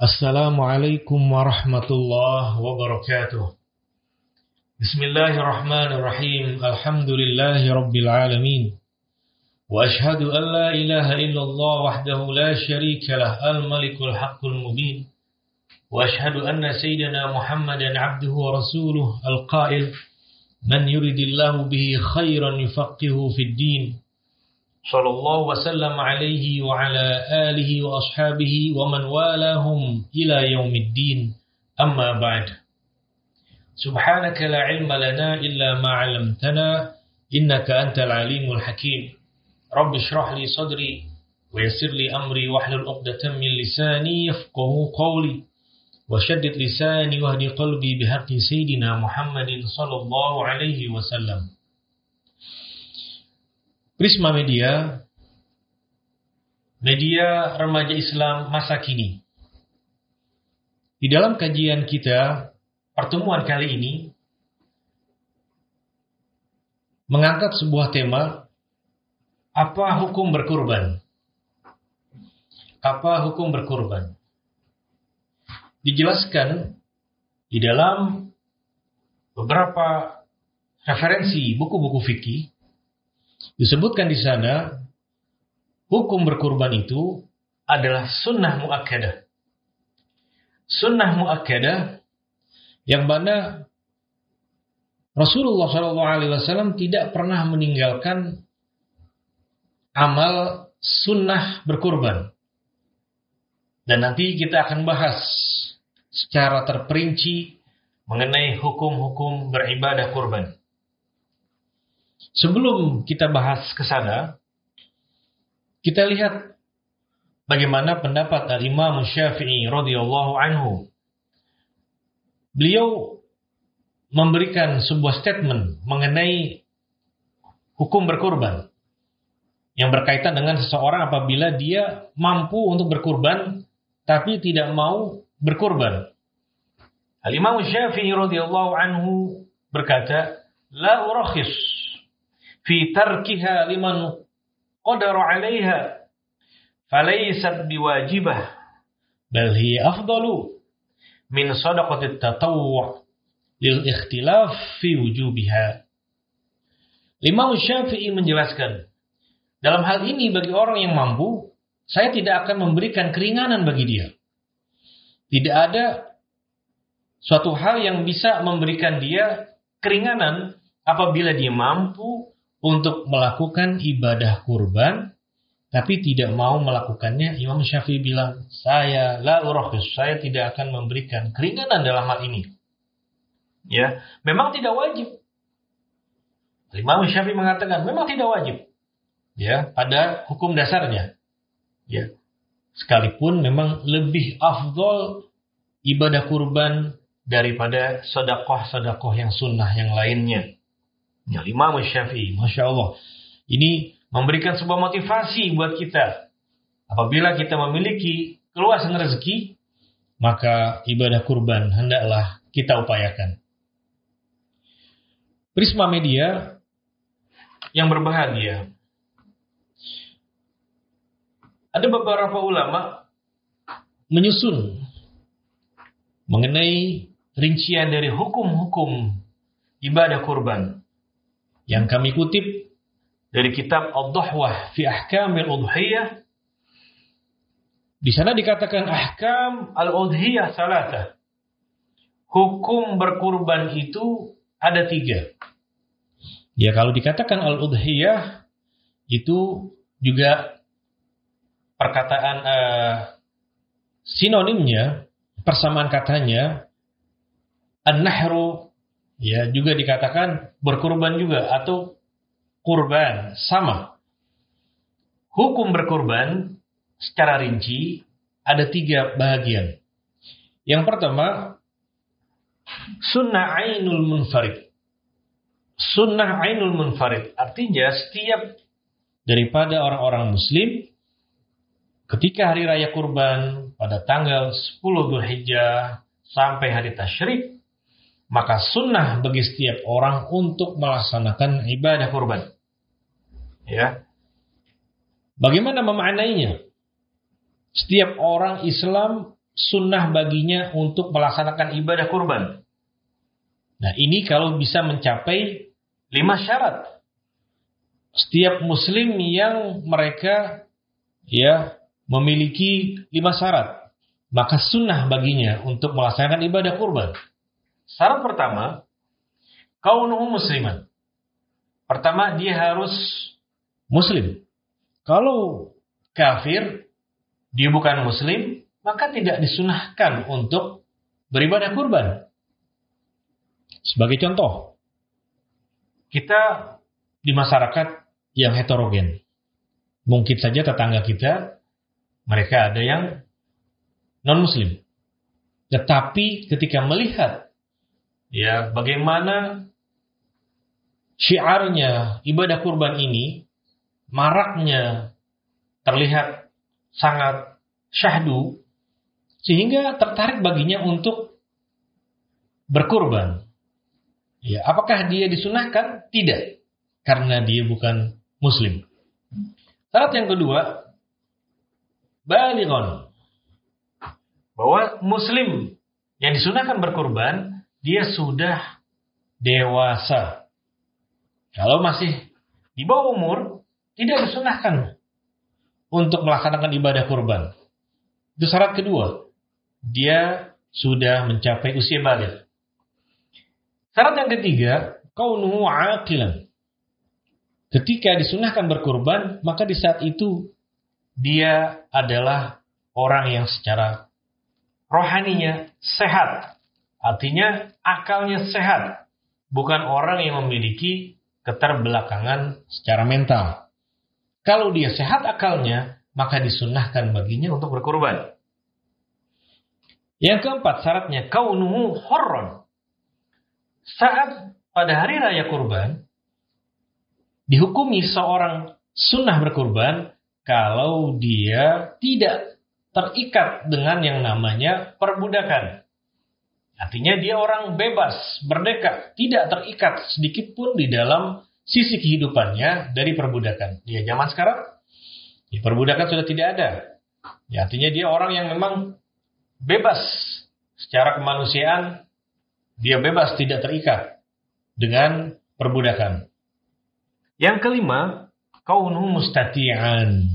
السلام عليكم ورحمة الله وبركاته. بسم الله الرحمن الرحيم. الحمد لله رب العالمين. وأشهد أن لا إله إلا الله وحده لا شريك له الملك الحق المبين. وأشهد أن سيدنا محمدا عبده ورسوله القائل من يرد الله به خيرا يفقهه في الدين. صلى الله وسلم عليه وعلى آله وأصحابه ومن والاهم إلى يوم الدين. أما بعد. سبحانك لا علم لنا إلا ما علمتنا إنك أنت العليم الحكيم. رب اشرح لي صدري ويسر لي أمري واحلل عقدة من لساني يفقه قولي. وشدد لساني واهدي قلبي بحق سيدنا محمد صلى الله عليه وسلم. Prisma Media, media remaja Islam masa kini. Di dalam kajian kita, pertemuan kali ini mengangkat sebuah tema, apa hukum berkurban? Apa hukum berkurban? Dijelaskan di dalam beberapa referensi buku-buku fikih disebutkan di sana hukum berkurban itu adalah sunnah muakkadah. Sunnah muakkadah yang mana Rasulullah SAW tidak pernah meninggalkan amal sunnah berkurban. Dan nanti kita akan bahas secara terperinci mengenai hukum-hukum beribadah kurban. Sebelum kita bahas ke sana, kita lihat bagaimana pendapat dari Imam Syafi'i radhiyallahu anhu. Beliau memberikan sebuah statement mengenai hukum berkurban yang berkaitan dengan seseorang apabila dia mampu untuk berkurban tapi tidak mau berkurban. Al-Imam Syafi'i radhiyallahu anhu berkata, "La urakhis fi tarkiha liman qadara 'alaiha falaysat biwajibah bal hiya afdalu min sadaqati tatawwu' lil ikhtilaf fi wujubiha. Imam Syafi'i menjelaskan, dalam hal ini bagi orang yang mampu, saya tidak akan memberikan keringanan bagi dia. Tidak ada suatu hal yang bisa memberikan dia keringanan apabila dia mampu untuk melakukan ibadah kurban tapi tidak mau melakukannya. Imam Syafi'i bilang saya la urahis saya tidak akan memberikan keringanan dalam hal ini. Ya memang tidak wajib. Imam Syafi'i mengatakan memang tidak wajib. Ya pada hukum dasarnya. Ya sekalipun memang lebih afdol ibadah kurban daripada sedekah-sedekah yang sunnah yang lainnya Ya, Imam Syafi'i, Masya Allah. Ini memberikan sebuah motivasi buat kita. Apabila kita memiliki keluasan rezeki, maka ibadah kurban hendaklah kita upayakan. Prisma Media yang berbahagia. Ada beberapa ulama menyusun mengenai rincian dari hukum-hukum ibadah kurban yang kami kutip dari kitab Ad-Dahwah fi Ahkamil Udhiyah di sana dikatakan ahkam al-udhiyah salata. Hukum berkurban itu ada tiga. Ya kalau dikatakan al-udhiyah itu juga perkataan uh, sinonimnya, persamaan katanya an-nahru Ya, juga dikatakan berkurban juga atau kurban sama. Hukum berkurban secara rinci ada tiga bagian. Yang pertama, sunnah ainul munfarid. Sunnah ainul munfarid artinya setiap daripada orang-orang muslim ketika hari raya kurban pada tanggal 10 Dzulhijjah sampai hari tasyrik maka sunnah bagi setiap orang untuk melaksanakan ibadah kurban. Ya. Bagaimana memaknainya? Setiap orang Islam sunnah baginya untuk melaksanakan ibadah kurban. Nah, ini kalau bisa mencapai lima syarat. Setiap muslim yang mereka ya memiliki lima syarat, maka sunnah baginya untuk melaksanakan ibadah kurban. Syarat pertama, kaunuhu musliman. Pertama, dia harus muslim. Kalau kafir, dia bukan muslim, maka tidak disunahkan untuk beribadah kurban. Sebagai contoh, kita di masyarakat yang heterogen. Mungkin saja tetangga kita, mereka ada yang non-muslim. Tetapi ketika melihat ya bagaimana syiarnya ibadah kurban ini, maraknya terlihat sangat syahdu, sehingga tertarik baginya untuk berkurban. Ya, apakah dia disunahkan? Tidak, karena dia bukan muslim. Syarat yang kedua, balighon. Bahwa muslim yang disunahkan berkurban, dia sudah dewasa. Kalau masih di bawah umur, tidak disunahkan untuk melaksanakan ibadah kurban. Itu syarat kedua. Dia sudah mencapai usia balik. Syarat yang ketiga, kaunuhu aqilan. Ketika disunahkan berkurban, maka di saat itu dia adalah orang yang secara rohaninya sehat. Artinya akalnya sehat. Bukan orang yang memiliki keterbelakangan secara mental. Kalau dia sehat akalnya, maka disunahkan baginya untuk berkurban. Yang keempat syaratnya kaunuhu horron saat pada hari raya kurban, dihukumi seorang sunnah berkurban kalau dia tidak terikat dengan yang namanya perbudakan. Artinya dia orang bebas, merdeka, tidak terikat sedikit pun di dalam sisi kehidupannya dari perbudakan. Ya zaman sekarang, ya, perbudakan sudah tidak ada. Ya, artinya dia orang yang memang bebas secara kemanusiaan, dia bebas tidak terikat dengan perbudakan. Yang kelima, kaunuhu mustati'an.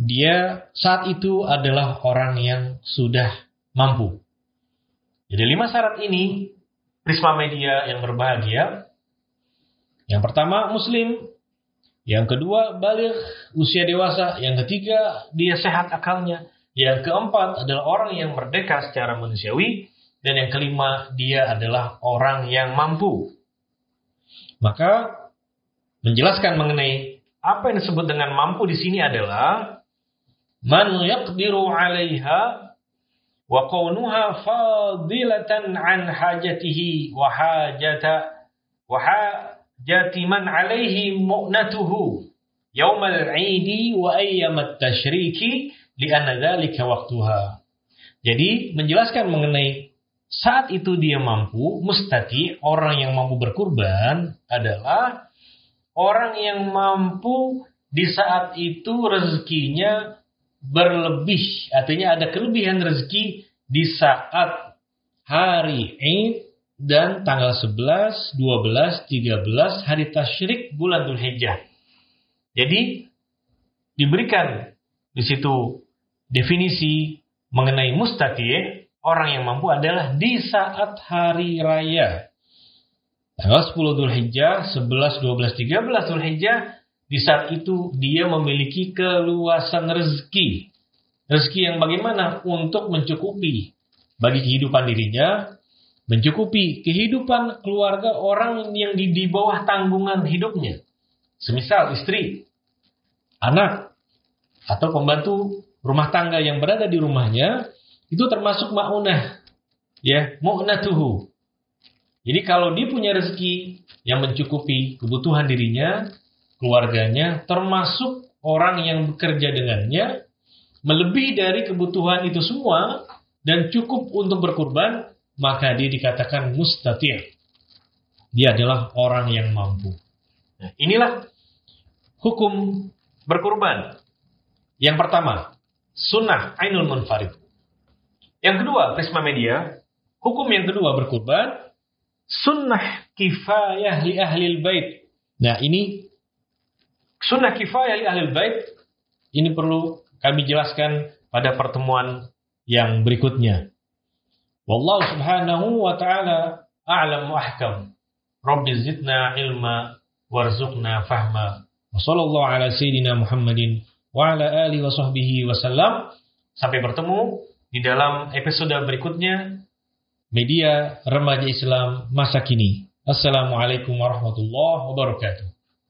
Dia saat itu adalah orang yang sudah mampu. Jadi lima syarat ini, Prisma Media yang berbahagia. Yang pertama, Muslim. Yang kedua, balik, usia dewasa. Yang ketiga, dia sehat akalnya. Yang keempat adalah orang yang merdeka secara manusiawi. Dan yang kelima, dia adalah orang yang mampu. Maka, menjelaskan mengenai apa yang disebut dengan mampu di sini adalah man yaqdiru 'alaiha wa kaunuha fadilatan an hajatihi wa hajata wa hajati man 'alaihi mu'natuhu yaumal 'idi wa ayyamat tashriki li'anna dzalika waqtuha. Jadi menjelaskan mengenai saat itu dia mampu, mustati, orang yang mampu berkurban adalah orang yang mampu di saat itu rezekinya berlebih. Artinya ada kelebihan rezeki di saat hari Eid dan tanggal 11, 12, 13 hari tasyrik bulan Dhul Hijjah. Jadi diberikan di situ definisi mengenai mustati orang yang mampu adalah di saat hari raya. Tanggal 10 Dhul Hijjah, 11, 12, 13 Dhul Hijjah, di saat itu dia memiliki keluasan rezeki. Rezeki yang bagaimana? Untuk mencukupi bagi kehidupan dirinya, mencukupi kehidupan keluarga orang yang di, di bawah tanggungan hidupnya. Semisal istri, anak, atau pembantu rumah tangga yang berada di rumahnya, itu termasuk ma'unah. Ya, mu'natuhu. Jadi kalau dia punya rezeki yang mencukupi kebutuhan dirinya, keluarganya, termasuk orang yang bekerja dengannya, melebihi dari kebutuhan itu semua, dan cukup untuk berkurban, maka dia dikatakan mustati'. Dia adalah orang yang mampu. Nah, inilah hukum berkurban. Yang pertama, sunnah ainul munfarid. Yang kedua, Prisma Media, hukum yang kedua berkurban, sunnah kifayah li ahli bait. Nah ini sunnah kifayah li ahli bait ini perlu kami jelaskan pada pertemuan yang berikutnya. Wallahu subhanahu wa ta'ala a'lam wa ahkam. Rabbi zidna ilma warzuqna fahma. Wa sallallahu ala sayyidina Muhammadin wa ala alihi wa sahbihi wasallam. Sampai bertemu di dalam episode berikutnya media remaja Islam masa kini. Assalamualaikum warahmatullahi wabarakatuh.